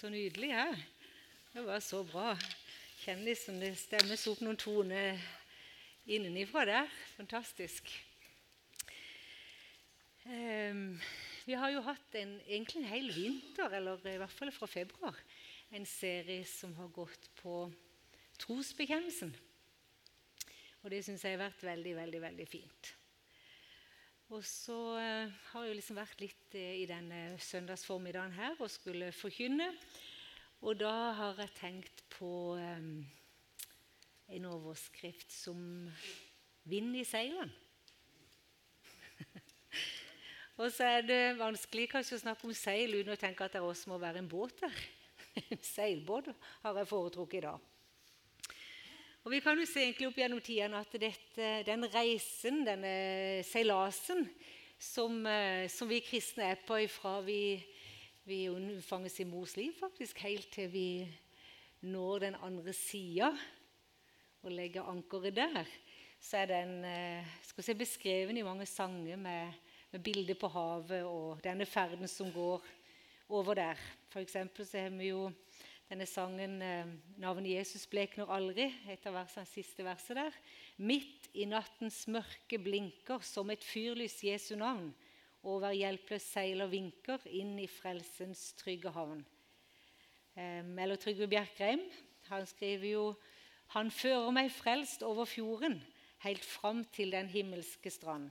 Så nydelig her. Det var så bra. Kjenner liksom det stemmes opp noen toner innenifra der. Fantastisk. Um, vi har jo hatt en, egentlig en hel vinter, eller i hvert fall fra februar, en serie som har gått på trosbekjennelsen. Og det syns jeg har vært veldig, veldig, veldig fint. Og så uh, har jeg liksom vært litt uh, i denne søndagsformiddagen her og skulle forkynne. Og da har jeg tenkt på um, en overskrift som 'Vind i seilene'. og så er det vanskelig kanskje å snakke om seil uten å tenke at det også må være en båt der. seilbåt har jeg foretrukket i dag. Og Vi kan jo se egentlig opp gjennom tidene at dette, den reisen, denne seilasen, som, eh, som, vi kristne er på ifra vi, vi unnfanges i mors liv, faktisk, helt til vi når den andre sida og legger ankeret der, så er den eh, skal se, beskreven i mange sanger med, med bilder på havet og denne ferden som går over der. For så har vi jo denne sangen eh, 'Navnet Jesus blekner aldri', et av versene, siste verset der. Midt i nattens mørke blinker som et fyrlys Jesu navn. Over hjelpeløs seiler vinker inn i frelsens trygge havn. Eh, eller Trygve Bjerkreim han skriver jo Han fører meg frelst over fjorden, helt fram til den himmelske strand.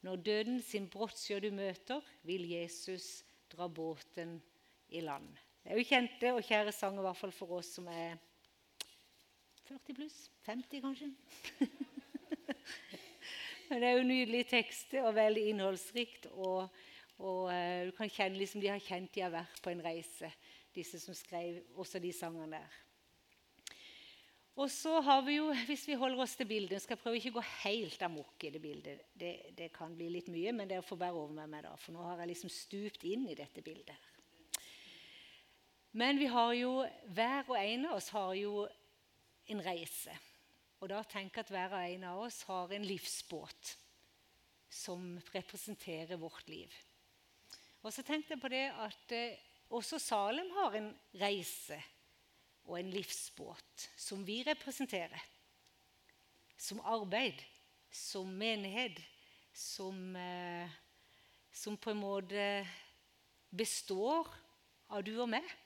Når døden sin brottsjø du møter, vil Jesus dra båten i land. Det er jo kjente og kjære sanger, i hvert fall for oss som er 40 pluss. 50, kanskje. Men det er jo nydelige tekster og veldig innholdsrikt. Og, og uh, du kan kjenne liksom de har kjent de har vært på en reise, disse som skrev også de sangene der. Og så har vi jo, Hvis vi holder oss til bildet Skal jeg prøve ikke å gå helt amok i det bildet. Det, det kan bli litt mye, men det får bære over med meg, da, for nå har jeg liksom stupt inn i dette bildet. Men vi har jo, hver og en av oss har jo en reise. Og da jeg at hver og en av oss har en livsbåt som representerer vårt liv. Og så tenkte jeg på det at eh, også Salem har en reise og en livsbåt som vi representerer. Som arbeid, som menighet, som, eh, som på en måte består av du og meg.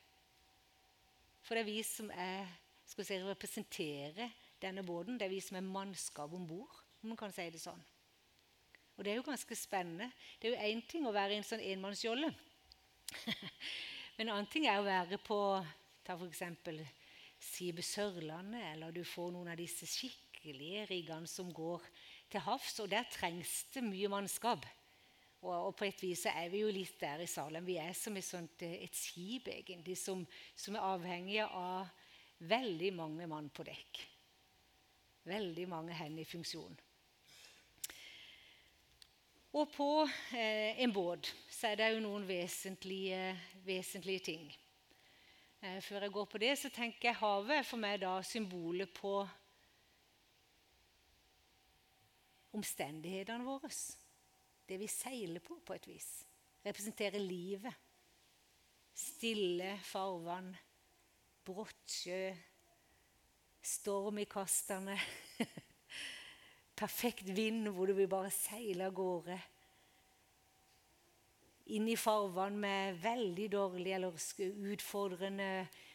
For det er vi som er, skal si, representerer denne båten. Det er vi som er mannskap om bord, om man kan si det sånn. Og det er jo ganske spennende. Det er jo én ting å være i en sånn enmannsjolle. Men en annen ting er å være på ta f.eks. Sibe Sørlandet, eller du får noen av disse skikkelige riggene som går til havs. Og der trengs det mye mannskap. Og, og, på et vis er vi jo litt der i Salem. Vi er som et, sånt, eh, et skip egentlig, som, som, er avhengig av veldig mange mann på dekk. Veldig mange hender i funksjon. Og på eh, en båt så er det jo noen vesentlige, vesentlige ting. Eh, før jeg går på det, så tenker jeg havet er for meg da symbolet på omstendighetene våre det vi seiler på, på et vis. Representerer livet. Stille farvann, brått sjø, storm i kastene. Perfekt vind hvor du vil bare seile av gårde. Inn i farvann med veldig dårlig eller utfordrende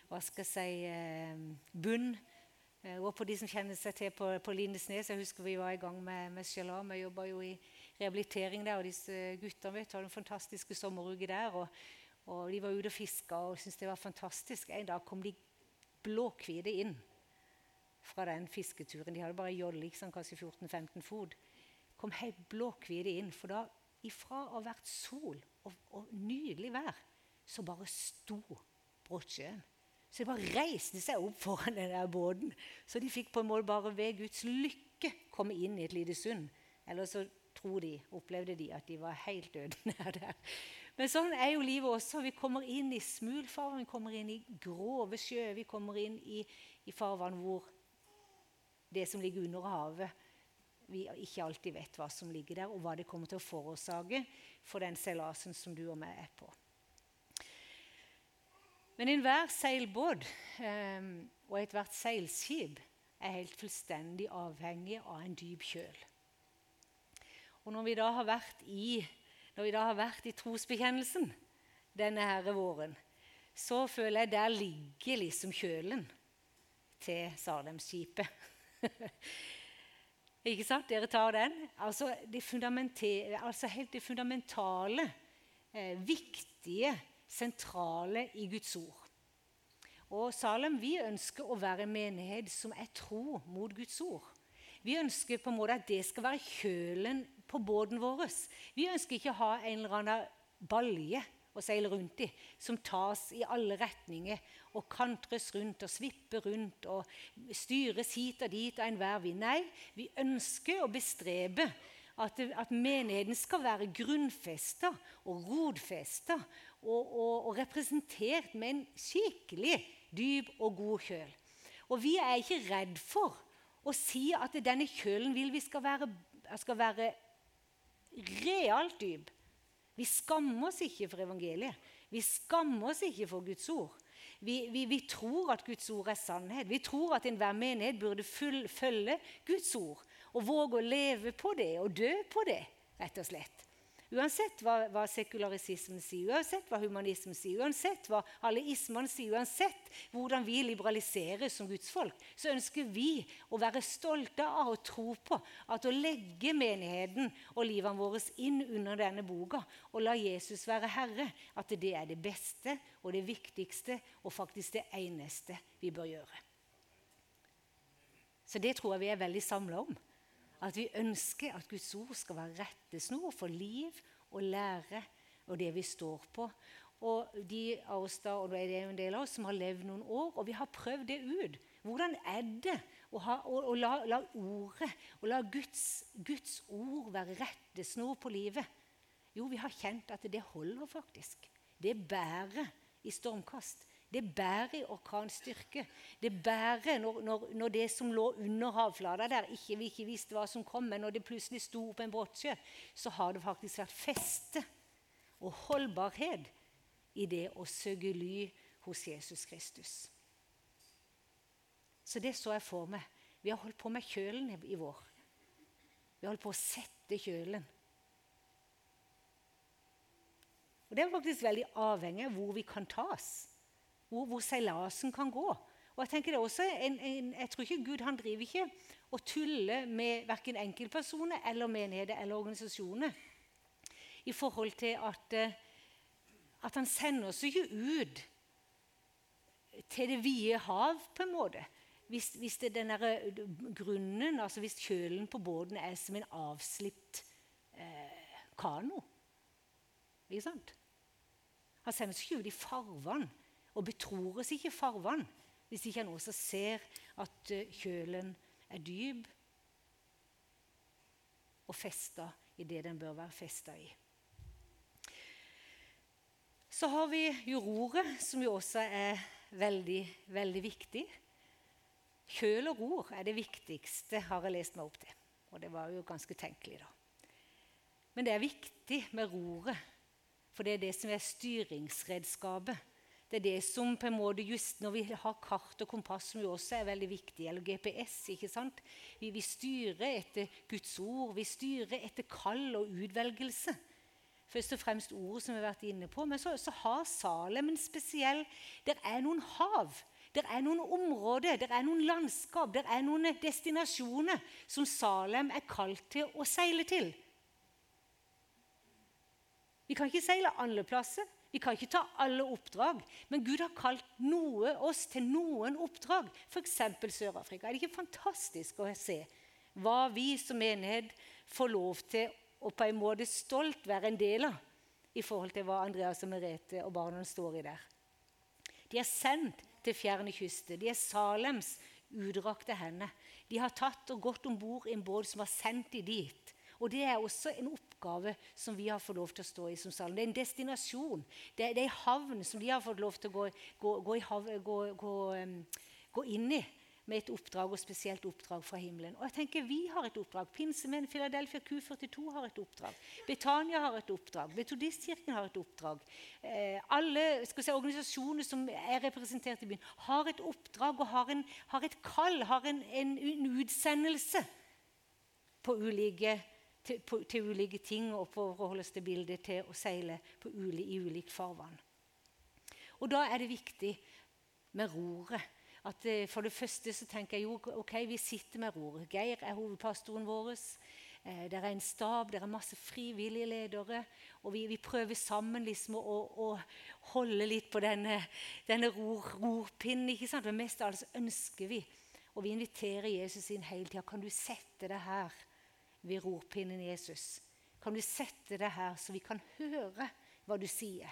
hva skal jeg si, eh, bunn. Eh, og på de som kjenner seg til på, på Lindesnes. Jeg husker vi var i gang med, med Sjalam. Jeg jobba jo i rehabilitering der. Og disse guttene hadde en fantastiske sommeruke der. Og, og, de var ute og fiska og syntes det var fantastisk. En dag kom de blåhvite inn fra den fisketuren. De hadde bare jolle, liksom, kanskje 14-15 fot. Kom helt blåhvite inn. For da, ifra å ha vært sol og, og nydelig vær, så bare sto Bråtsjøen. Så de bare reiste seg opp foran den der båten. Så de fikk på en måte bare ved Guds lykke komme inn i et lite sund. Eller så tror de, opplevde de at de var helt døde nær der. Men sånn er jo livet også. Vi kommer inn i smulfarvann, vi kommer inn i grove sjø. Vi kommer inn i, i farvann hvor det som ligger under havet Vi ikke alltid vet hva som ligger der, og hva det kommer til å forårsake for den seilasen som du og meg er på. Men enhver seilbåt eh, og ethvert seilskip er helt fullstendig avhengig av en dyp kjøl. Og når vi da har vært i, har vært i trosbekjennelsen denne herre våren, så føler jeg der ligger liksom kjølen til Salemskipet. Ikke sant? Dere tar den. Altså, det altså helt det fundamentale, eh, viktige, sentrale i Guds ord. Og Salem, vi ønsker å være en menighet som er tro mot Guds ord. Vi ønsker på en måte at det skal være kjølen på båten vår. Vi ønsker ikke å ha en eller annen balje å seile rundt i, som tas i alle retninger og kantres rundt og svipper rundt og styres hit og dit av enhver vind. Nei, vi ønsker å bestrebe at, at menigheten skal være grunnfesta og rodfesta og, og, og, representert med en skikkelig dyp og god kjøl. Og vi er ikke redd for å si at denne kjølen vil vi skal være, skal være realt dyp. Vi skammer oss ikke for evangeliet. Vi skammer oss ikke for Guds ord. Vi, vi, vi, tror at Guds ord er sannhet. Vi tror at enhver menighet burde følge Guds ord og våge å leve på det og dø på det, rett og slett. Uansett hva, hva sekularisismen sier, uansett hva humanismen sier, uansett hva alle ismene sier, uansett hvordan vi liberaliserer som gudsfolk, så ønsker vi å være stolte av å tro på at å legge menigheten og livene våre inn under denne boka og la Jesus være herre, at det er det beste og det viktigste og faktisk det eneste vi bør gjøre. Så det tror jeg vi er veldig samla om. At vi ønsker at Guds ord skal være rettesnor for liv og lære og det vi står på. Og de av oss da, og det er en del av oss som har levd noen år, og vi har prøvd det ut. Hvordan er det å, ha, å, å la, la, ordet, å la Guds, Guds ord være rettesnor på livet? Jo, vi har kjent at det holder faktisk. Det bærer i stormkast. Det bærer i orkanstyrke. Det bærer når, når, når, det som lå under havflata der, ikke, vi ikke visste hva som kom, men når det plutselig sto opp en brottsjø, så har det faktisk vært feste og holdbarhet i det å søke ly hos Jesus Kristus. Så det så jeg for meg. Vi har holdt på med kjølen i vår. Vi har holdt på å sette kjølen. Og Det er faktisk veldig avhengig av hvor vi kan tas hvor, hvor seilasen kan gå. Og Jeg tenker det også en, en, jeg tror ikke Gud han driver ikke og tuller med verken enkeltpersoner eller menigheter eller organisasjoner i forhold til at, eh, at han sender oss ikke ut til det vide hav, på en måte. Hvis, hvis der grunnen, altså hvis kjølen på båten er som en avslipt eh, kano. Ikke sant? Han sender oss ikke ut i farvann og betror oss ikke farvann hvis ikke han også ser at eh, kjølen er dyp og festa i det den bør være festa i. Så har vi jo roret, som jo også er veldig, veldig viktig. Kjøl og ror er det viktigste, har jeg lest meg opp til. Og det var jo ganske tenkelig, da. Men det er viktig med roret, for det er det som er styringsredskapet det er det som på en måte just Når vi har kart og kompass, som jo også er veldig viktig, eller GPS ikke sant? Vi, vi styrer etter Guds ord. Vi styrer etter kall og utvelgelse. Først og fremst ordet som vi har vært inne på. Men så, så har Salem en spesiell Det er noen hav. Det er noen områder, det er noen landskap, det er noen destinasjoner som Salem er kalt til å seile til. Vi kan ikke seile alle plasser. Vi kan ikke ta alle oppdrag, men Gud har kalt noe, oss til noen oppdrag. F.eks. Sør-Afrika. Er det ikke fantastisk å se hva vi som menighet får lov til å på en måte stolt være en del av i forhold til hva Andreas og Merete og barna står i der? De er sendt til fjerne kyster. De er Salems utdrakte hender. De har tatt og gått om bord en båt som har sendt de dit. Og det er også en oppgave som vi har fått lov til å stå i som salen. Det er en destinasjon. Det det er en havn som de har fått lov til å gå, gå, gå, hav, gå, inn i. med et oppdrag, og spesielt oppdrag fra himmelen. Og jeg tenker Vi har et oppdrag. Pinsemenn Philadelphia Q42 har et oppdrag. Betania har et oppdrag. Metodistkirken har et oppdrag. Eh, alle si, organisasjoner som er representert i byen, har et oppdrag og har, en, har et kall, har en, en, en utsendelse på ulike, til, på, til, ulike ting og på å holde oss til bildet til å seile uli, i ulikt farvann. Og da er det viktig med roret. At eh, For det første så tenker jeg jo ok, vi sitter med roret. Geir er hovedpastoren vår. Eh, det er en stab, det er masse frivillige ledere. Og vi, vi prøver sammen liksom å, å, holde litt på denne, denne ror, rorpinnen. ikke sant? Men mest av alt ønsker vi, og vi inviterer Jesus inn hele tida. Kan du sette deg her ved rorpinnen, Jesus? Kan du sette deg her, så vi kan høre hva du sier?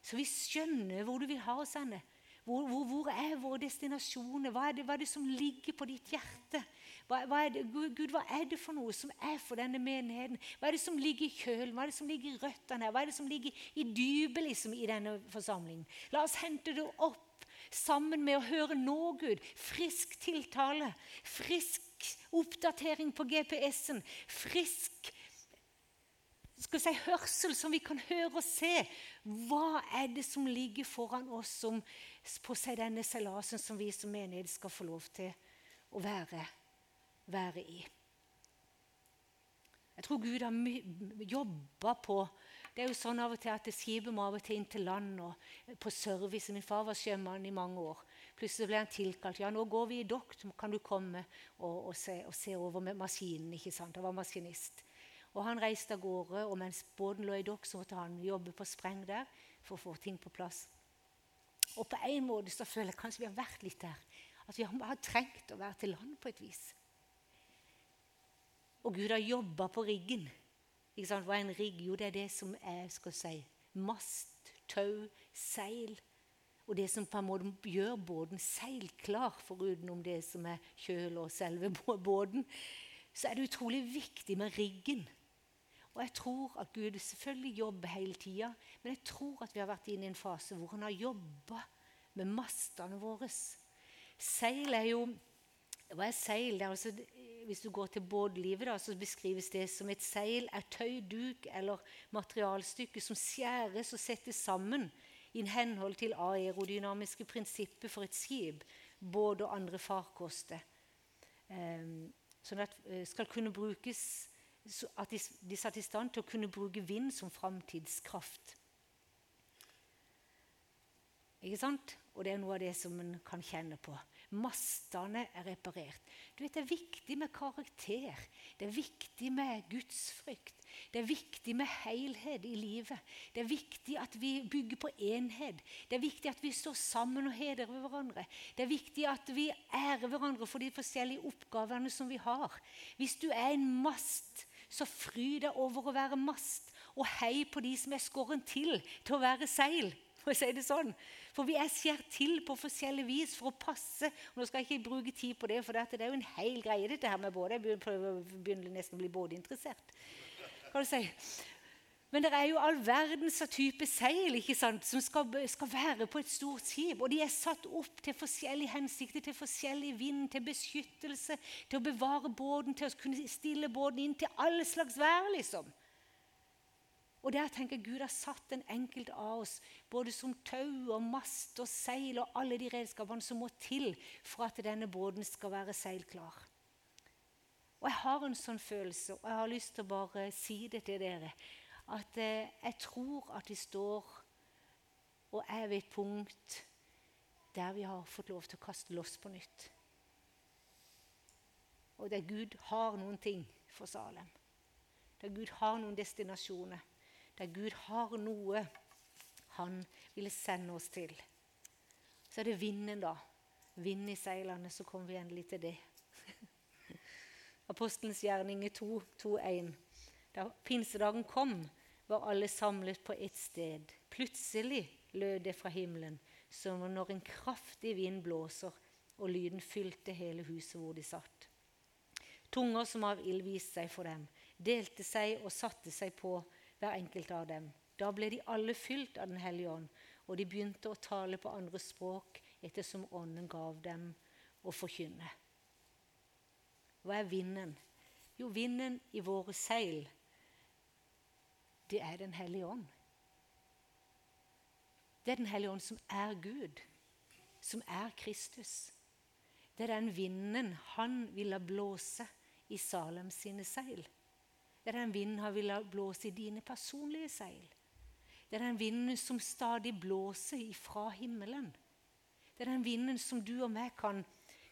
Så vi skjønner hvor du vil ha oss henne. Hvor, hvor, hvor, er våre destinasjoner? Hva er, det, hva er, det, som ligger på ditt hjerte? Hva, hva det, Gud, hva er det for noe som er for denne menigheten? Hva er det som ligger i kjølen? Hva er det som ligger i røttene? Hva er det som ligger i dypet liksom, i denne forsamlingen? La oss hente det opp sammen med å høre nå, Gud. Frisk tiltale. Frisk oppdatering på GPS-en. Frisk skal si, hørsel, som vi kan høre og se. Hva er det som ligger foran oss som, på seg denne seilasen som vi som menighet skal få lov til å være, være i? Jeg tror Gud har jobba på Det er jo sånn av og til at skipet må av og til inn til land og på service. Min far var sjømann i mange år. Plutselig ble han tilkalt. Ja, nå går vi i dokt, kan du komme og, og, se, og se, over med maskinen. ikke sant? Han var maskinist. Og Han reiste av gårde, og mens båten lå i dokk, så måtte han jobbe på spreng der for å få ting på plass. Og på en måte så føler jeg kanskje vi har vært litt der. At vi har trengt å være til land på et vis. Og Gud har jobba på riggen. Ikke sant? Hva er en rigg? Jo, det er det som er skal si, mast, tau, seil. Og det som på en måte gjør båten seilklar, forutenom det som er kjøl og selve båten, så er det utrolig viktig med riggen. Og jeg tror at Gud selvfølgelig jobber hele tida, men jeg tror at vi har vært inne i en fase hvor han har jobba med mastene våre. Seil er jo Hva er seil? Er altså, hvis du går til båtlivet, da, så beskrives det som et seil er tøy, duk eller materialstykke som skjæres og settes sammen i henhold til aerodynamiske prinsipper for et skip, båt og andre farkoster. Um, sånn at skal kunne brukes at de, de satt i stand til å kunne bruke vind som framtidskraft. Ikke sant? Og det er noe av det som en kan kjenne på. Mastene er reparert. Du vet, Det er viktig med karakter. Det er viktig med gudsfrykt. Det er viktig med helhet i livet. Det er viktig at vi bygger på enhet. Det er viktig at vi står sammen og hedrer hverandre. Det er viktig at vi ærer hverandre for de forskjellige oppgavene som vi har. Hvis du er en mast, så fry deg over å være mast, og hei på de som er skåren til til å være seil. For å si det sånn. For vi er skjært til på forskjellig vis for å passe. Og nå skal jeg ikke bruke tid på det, for det er jo en hel greie, dette her med både. Jeg begynner nesten å bli båtinteressert. Kan du si. Men det er jo all verdens type seil ikke sant, som skal, skal, være på et stort skip. Og de er satt opp til forskjellige hensikter, til forskjellig vind, til beskyttelse, til å bevare båten, til å kunne stille båten inn til alle slags vær. liksom. Og der tenker jeg Gud har satt den enkelte av oss, både som tau og mast og seil og alle de redskapene som må til for at denne båten skal være seilklar. Og jeg har en sånn følelse, og jeg har lyst til å bare si det til dere, at eh, jeg tror at vi står og er ved et punkt der vi har fått lov til å kaste loss på nytt. Og der Gud har noen ting for Salem. Der Gud har noen destinasjoner der Gud har noe han ville sende oss til. Så er det vinden, da. Vind i seilene, så kommer vi endelig til det. Apostelens gjerninger 2, 2.1. Da pinsedagen kom, var alle samlet på ett sted. Plutselig lød det fra himmelen, som når en kraftig vind blåser, og lyden fylte hele huset hvor de satt. Tunger som av ild viste seg for dem, delte seg og satte seg på hver enkelt av dem. Da ble de alle fylt av Den hellige ånd, og de begynte å tale på andre språk ettersom Ånden gav dem å forkynne. Hva er vinden? Jo, vinden i våre seil, det er Den hellige ånd. Det er Den hellige ånd som er Gud, som er Kristus. Det er den vinden han ville blåse i Salem sine seil. Det er den vinden han vil blåse i dine personlige seil. Det er den vinden som stadig blåser ifra himmelen. Det er den vinden som du og meg kan,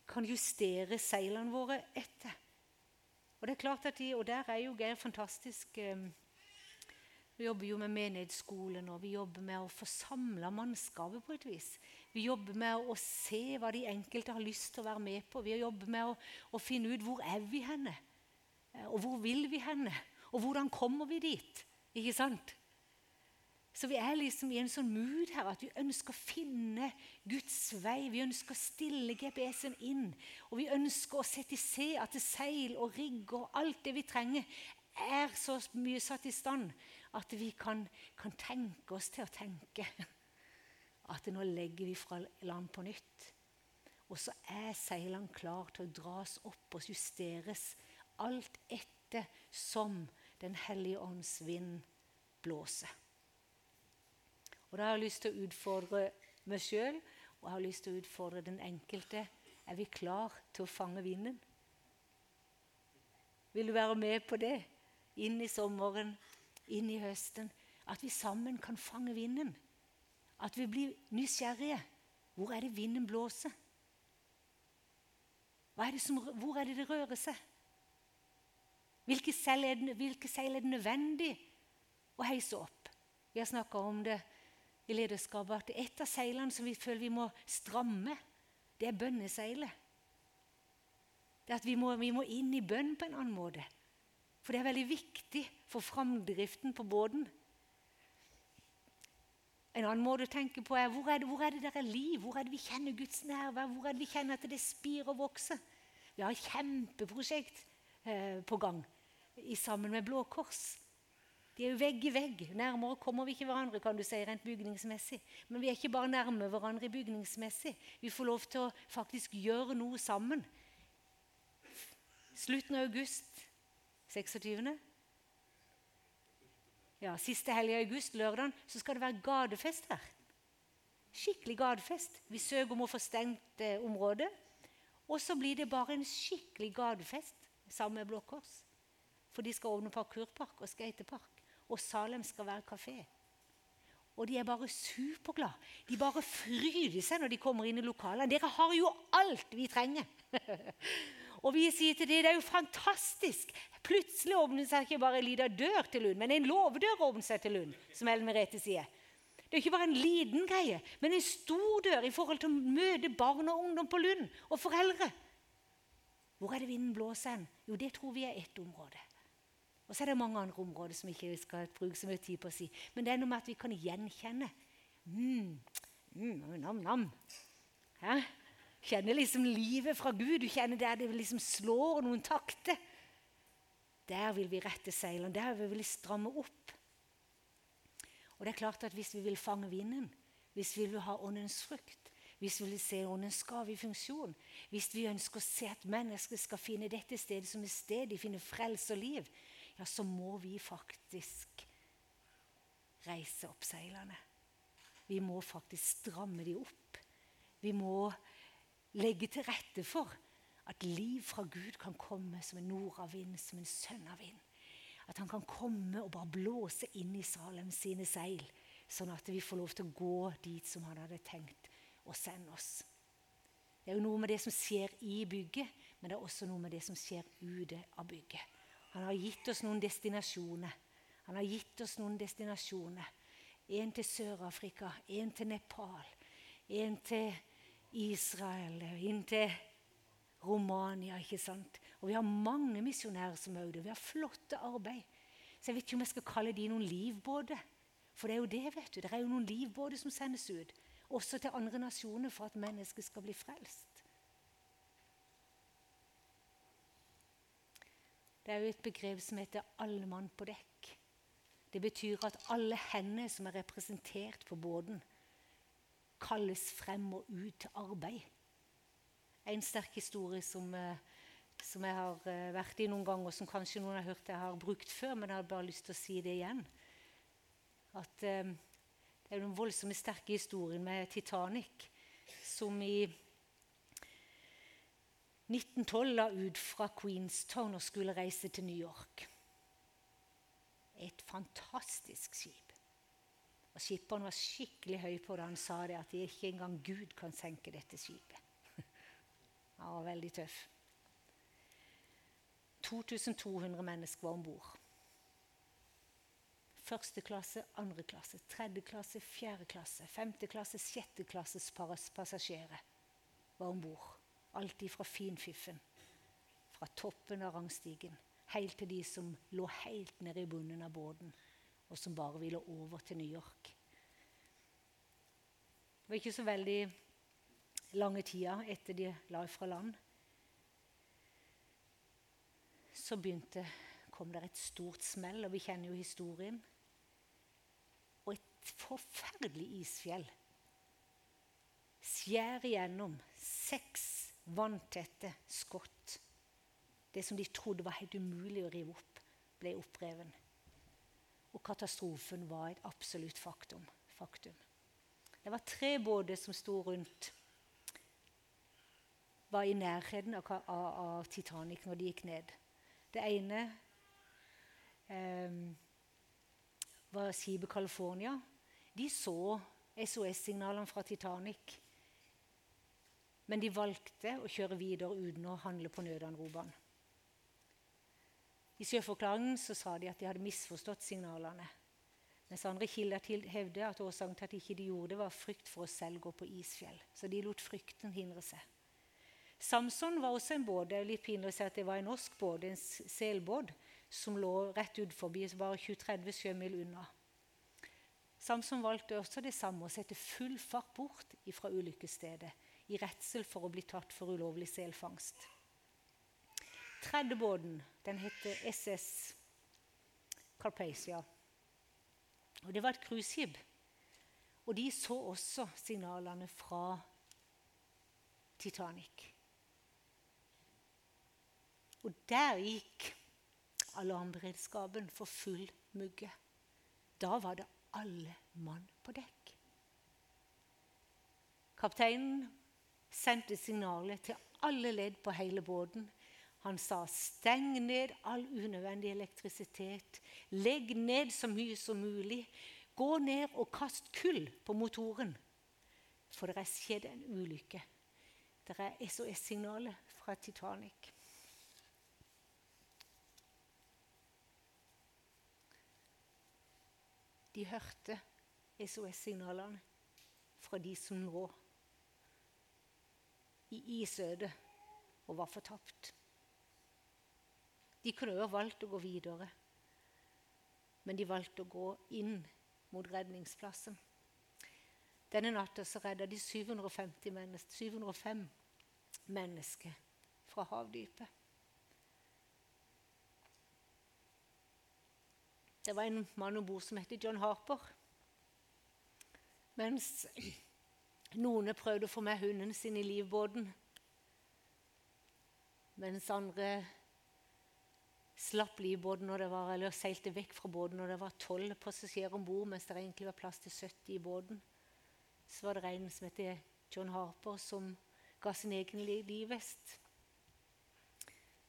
kan justere seilene våre etter. Og det er klart at de, og der er jo Geir fantastisk. Eh, vi jobber jo med menighetsskolen, og vi jobber med å få samla mannskapet på et vis. Vi jobber med å se hva de enkelte har lyst til å være med på. Vi jobber med å, å finne ut hvor er vi henne, og hvor vil vi henne, og hvordan kommer vi dit. Ikke sant? Så vi er liksom i en sånn mood her at vi ønsker å finne Guds vei. Vi ønsker å stille GPS-en inn. Og vi ønsker å sette i se at seil og rigg og alt det vi trenger, er så mye satt i stand at vi kan, kan tenke oss til å tenke at nå legger vi fra land på nytt. Og så er seilene klar til å dras opp og justeres alt etter som Den hellige ånds vind blåser. Og Da har jeg lyst til å utfordre meg sjøl og jeg har lyst til å utfordre den enkelte. Er vi klar til å fange vinden? Vil du være med på det? Inn i sommeren, inn i høsten. At vi sammen kan fange vinden. At vi blir nysgjerrige. Hvor er det vinden blåser? Er som, hvor er det det rører seg? Hvilke seil er det, hvilke seil er det nødvendig å heise opp? Vi har snakka om det i lederskapet at et av seilene som vi føler vi må stramme, det er bønneseilet. Det at vi må, vi må inn i bønn på en annen måte. For det er veldig viktig for framdriften på båten. En annen måte å tenke på er hvor er det, hvor er det der er liv? Hvor er det vi kjenner Guds nærvær? Hvor er det vi kjenner at det spirer og vokser? Vi har et kjempeprosjekt eh, på gang sammen med Blå Kors. De er jo vegg i vegg. Nærmere kommer vi ikke hverandre kan du si, rent bygningsmessig. Men vi er ikke bare nærme hverandre bygningsmessig. Vi får lov til å faktisk gjøre noe sammen. Slutten av august 26. Ja, Siste helg i august, lørdag, så skal det være gatefest her. Skikkelig gatefest. Vi søker om å få stengt eh, området. Og så blir det bare en skikkelig gatefest sammen med Blå Kors. For de skal åpne parkourpark og skatepark og Salem skal være kafé. Og de er bare superglade. De bare fryder seg når de kommer inn i lokalene. Dere har jo alt vi trenger! og vi sier til dem det er jo fantastisk. Plutselig åpner seg ikke bare en liten dør til Lund, men en låvedør åpner seg til Lund, som Ellen Merete sier. Det er ikke bare en liten greie, men en stor dør i forhold til å møte barn og ungdom på Lund, og foreldre. Hvor er det vinden blåser hen? Jo, det tror vi er ett område. Og så er det mange andre områder som ikke skal bruke så mye tid på å si. Men det er noe med at vi kan gjenkjenne. Mm, mm, nam, nam. Ja? Kjenner liksom livet fra Gud. Du kjenner der det liksom slår noen takter. Der vil vi rette seilene. Der vil vi stramme opp. Og det er klart at Hvis vi vil fange vinden, hvis vi vil ha åndens frukt, hvis vi vil se åndens gave i funksjon, hvis vi ønsker å se at mennesker skal finne dette stedet som et sted de finner frelse og liv, ja, så må vi faktisk reise opp seilene. Vi må faktisk stramme de opp. Vi må legge til rette for at liv fra Gud kan komme som en nordavind, som en sønnavind. At han kan komme og bare blåse inn i Salem sine seil, sånn at vi får lov til å gå dit som han hadde tenkt å sende oss. Det er jo noe med det som skjer i bygget, men det er også noe med det som skjer ute av bygget. Han har gitt oss noen destinasjoner. Han har gitt oss noen destinasjoner. En til Sør-Afrika, en til Nepal, en til Israel, en til Romania. ikke sant? Og Vi har mange misjonærer som er ute. Vi har flotte arbeid. Så jeg vet ikke om jeg skal kalle de noen livbåter. For det er jo det, vet du. Det er jo noen livbåter som sendes ut. Også til andre nasjoner for at mennesket skal bli frelst. Det er jo et begrep som heter 'alle mann på dekk'. Det betyr at alle hender som er representert på båten, kalles frem og ut til arbeid. en sterk historie som, eh, som jeg har eh, vært i noen ganger, og som kanskje noen har hørt jeg har brukt før, men jeg har bare lyst til å si det igjen. At eh, Det er den voldsomme, sterke historien med Titanic, som i 1912 la ut fra Queenstown og skulle reise til New York. Et fantastisk skip. Og Skipperen var skikkelig høy på det. Han sa det at ikke engang Gud kan senke dette skipet. Han var veldig tøff. 2200 mennesker var om bord. Første klasse, andre klasse, tredje klasse, fjerde klasse, femte klasse, sjette klasses passasjerer var om bord. Alltid fra finfiffen, fra toppen av rangstigen, helt til de som lå helt nede i bunnen av båten, og som bare ville over til New York. Det var ikke så veldig lange tida etter de la fra land. Så begynte, kom det et stort smell, og vi kjenner jo historien. Og et forferdelig isfjell skjærer igjennom seks vanntette skott. Det som de trodde var helt umulig å rive opp, ble oppreven. Og katastrofen var et absolutt faktum. faktum. Det var tre båter som sto rundt var i nærheten av, av, av Titanic når de gikk ned. Det ene eh, var skipet California. De så SOS-signalene fra Titanic. Men de valgte å kjøre videre uten å handle på nødanropene. I sjøforklaringen sa de at de hadde misforstått signalene. Mens andre kilder hevder at årsaken til at de ikke gjorde det, var frykt for å selv gå på isfjell. Så de lot frykten hindre seg. Samson var også en båt. Det er litt pinlig å si at det var en norsk båt, en selbåt, som lå rett utenfor, bare 20-30 sjømil unna. Samson valgte også det samme, å sette full fart bort fra ulykkesstedet i redsel for å bli tatt for ulovlig selfangst. Tredje båten den heter SS Carpacia. Og Det var et cruiseskip. Og de så også signalene fra Titanic. Og der gikk alarmberedskapen for full mugge. Da var det alle mann på dekk. Kapteinen sendte signalet til alle ledd på hele båten. Han sa 'steng ned all unødvendig elektrisitet', 'legg ned så mye som mulig', 'gå ned og kast kull på motoren', for det er skjedd en ulykke. Det er SOS-signalet fra Titanic. De hørte SOS-signalene fra de som lå i isødet og var fortapt. De kunne jo valgt å gå videre, men de valgte å gå inn mot redningsplassen. Denne natta så redda de 750 mennesker, 705 mennesker fra havdypet. Det var en mann om bord som het John Harper. Mens noen prøvde å få med hunden sin i livbåten. Mens andre slapp livbåten var, eller seilte vekk fra båten når det var tolv passasjerer om bord, mens det egentlig var plass til 70 i båten. Så var det en som het John Harper, som ga sin egen livvest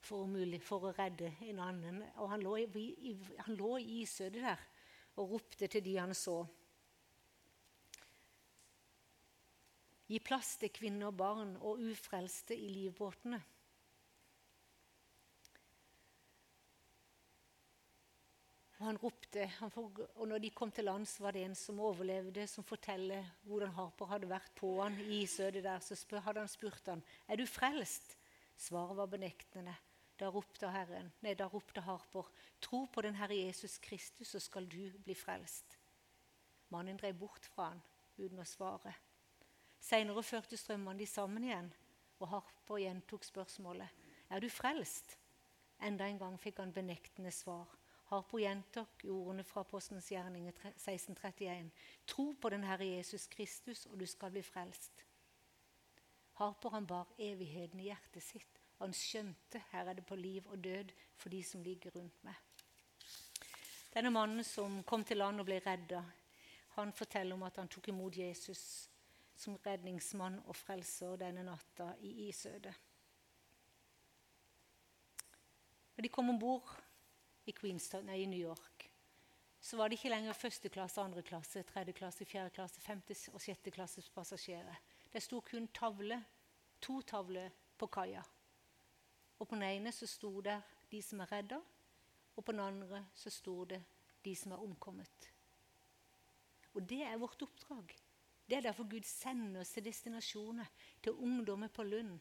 for, for å redde en annen. Og han lå i, lå i isødet der og ropte til de han så. Gi plass til kvinner, og barn og ufrelste i livbåtene. Og han ropte, han for, og når de kom til lands, var det en som overlevde, som forteller hvordan Harper hadde vært på han i isødet der. Så spør, hadde han spurt han, er du frelst. Svaret var benektende. Da ropte Herren, nei, da ropte Harper, tro på den Herre Jesus Kristus, så skal du bli frelst. Mannen drev bort fra han uten å svare. Seinere førte strømmene de sammen igjen, og Harper gjentok spørsmålet. Er du frelst? Enda en gang fikk han benektende svar. Harper gjentok ordene fra Postens gjerninger 1631. Tro på den Herre Jesus Kristus, og du skal bli frelst. Harper han bar evigheten i hjertet sitt. Han skjønte her er det på liv og død for de som ligger rundt meg. Denne mannen som kom til land og ble redda, han forteller om at han tok imot Jesus som redningsmann og frelser denne natta i isødet. Når de kom om bord i i New York, så var det ikke lenger første klasse, andre klasse, tredje klasse, fjerde klasse, femte og sjette klasses passasjerer. Det sto kun tavle, to tavler på kaia. Og på den ene så sto der de som er redda, og på den andre så sto det de som er omkommet. Og det er vårt oppdrag. Det er derfor Gud sender oss til destinasjoner, til ungdommer på Lund.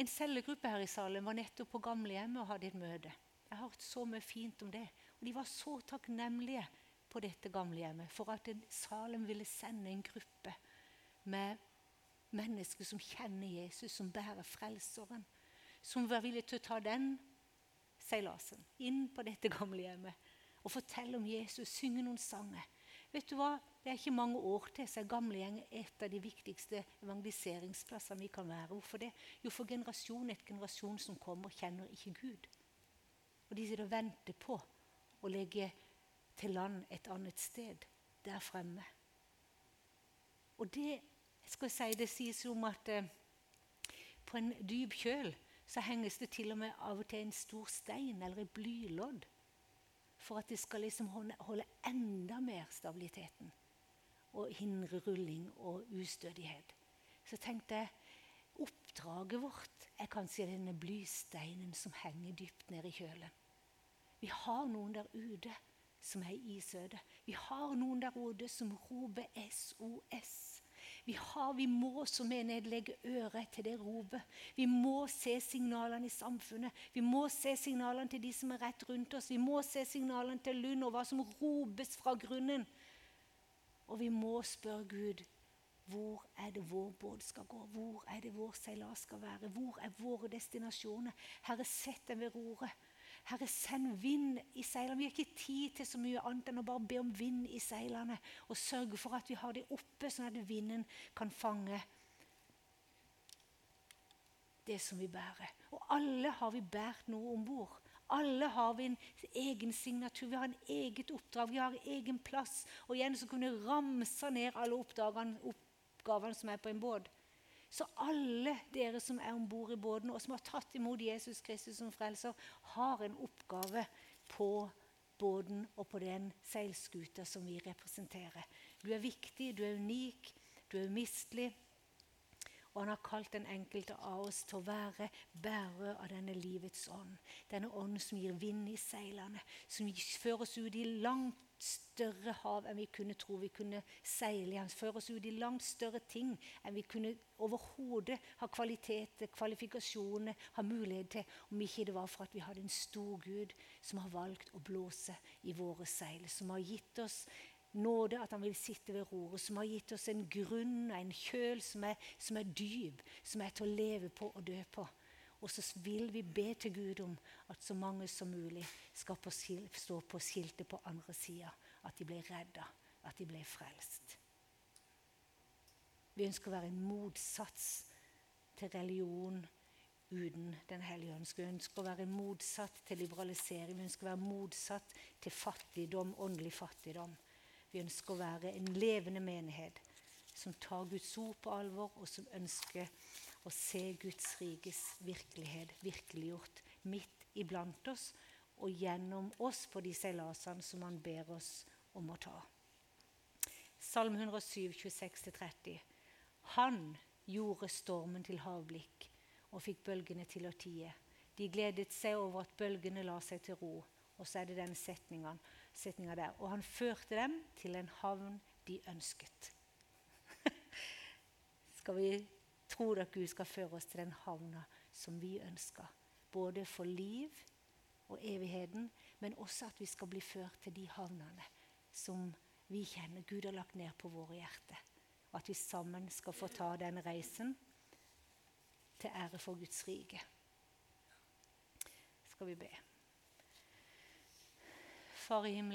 En cellegruppe her i Salem var nettopp på gamlehjemmet og hadde et møte. Jeg har hørt så mye fint om det. Og de var så takknemlige på dette gamlehjemmet for at Salem ville sende en gruppe med mennesker som kjenner Jesus, som bærer Frelseren. Som var villige til å ta den seilasen inn på dette gamlehjemmet og fortelle om Jesus, synge noen sanger. Vet du hva? Det er ikke mange år til så er Gamlegjeng et av de viktigste evangeliseringsplassene vi kan være. Hvorfor det? Jo, for generasjon etter generasjon som kommer, kjenner ikke Gud. Og de sitter og venter på å legge til land et annet sted der fremme. Og det skal jeg si, det sies om at eh, på en dyp kjøl så henges det til og med av og til en stor stein eller et blylodd for at det skal liksom holde enda mer stabiliteten og hindre rulling og ustødighet. Så tenkte jeg oppdraget vårt er kanskje denne blysteinen som henger dypt nede i kjølen. Vi har noen der ute som er isøde. Vi har noen der ute som roper SOS. Vi, har, vi må som menighet legge øret til det ropet. Vi må se signalene i samfunnet. Vi må se signalene til de som er rett rundt oss. Vi må se signalene til Lund og hva som ropes fra grunnen. Og vi må spørre Gud hvor er det vår båt skal gå? Hvor er det vår seilas skal være? Hvor er våre destinasjoner? Herre, sett dem ved roret. Herre, send vind i seilene. Vi har ikke tid til så mye annet enn å bare be om vind i seilene og sørge for at vi har det oppe, sånn at vinden kan fange det som vi bærer. Og alle har vi båret noe om bord. Alle har vi en egen signatur, vi har en eget oppdrag, vi har egen plass. Og igjen så kunne vi ramse ned alle oppgavene som er på en båt. Så alle dere som er om bord i båten, og som har tatt imot Jesus Kristus som frelser, har en oppgave på båten og på den seilskuta som vi representerer. Du er viktig, du er unik, du er umistelig. Og han har kalt den enkelte av oss til å være bærer av denne livets ånd. Denne ånden som gir vind i seilene, som fører oss ut i langt større hav enn vi kunne tro vi kunne seile i. Han fører oss ut i langt større ting enn vi kunne overhodet ha kvalitet, kvalifikasjoner, ha mulighet til, om ikke det var for at vi hadde en stor Gud som har valgt å blåse i våre seil, som har gitt oss nåde, at han vil sitte ved roret, som har gitt oss en grunn og en kjøl som er, som er dyp, som er til å leve på og dø på. Og så vil vi be til Gud om at så mange som mulig skal på stå på skiltet på andre sida. At de blir redda, at de blir frelst. Vi ønsker å være en motsats til religion uten Den hellige ånd. Vi ønsker å være motsatt til liberalisering. Vi ønsker å være motsatt til fattigdom, åndelig fattigdom. Vi ønsker å være en levende menighet som tar Guds ord på alvor, og som ønsker å se Guds rikes virkelighet virkeliggjort midt iblant oss og gjennom oss på de seilasene som han ber oss om å ta. Salm 107, 26-30. Han gjorde stormen til havblikk og fikk bølgene til å tie. De gledet seg over at bølgene la seg til ro. Og så er det denne setninga der. Og han førte dem til en havn de ønsket. Skal vi tro at Gud skal føre oss til den havna som vi ønsker. Både for liv og evigheten, men også at vi skal bli ført til de havnene som vi kjenner Gud har lagt ned på våre hjerter. At vi sammen skal få ta den reisen til ære for Guds rike. Skal vi be. Far i himmelen.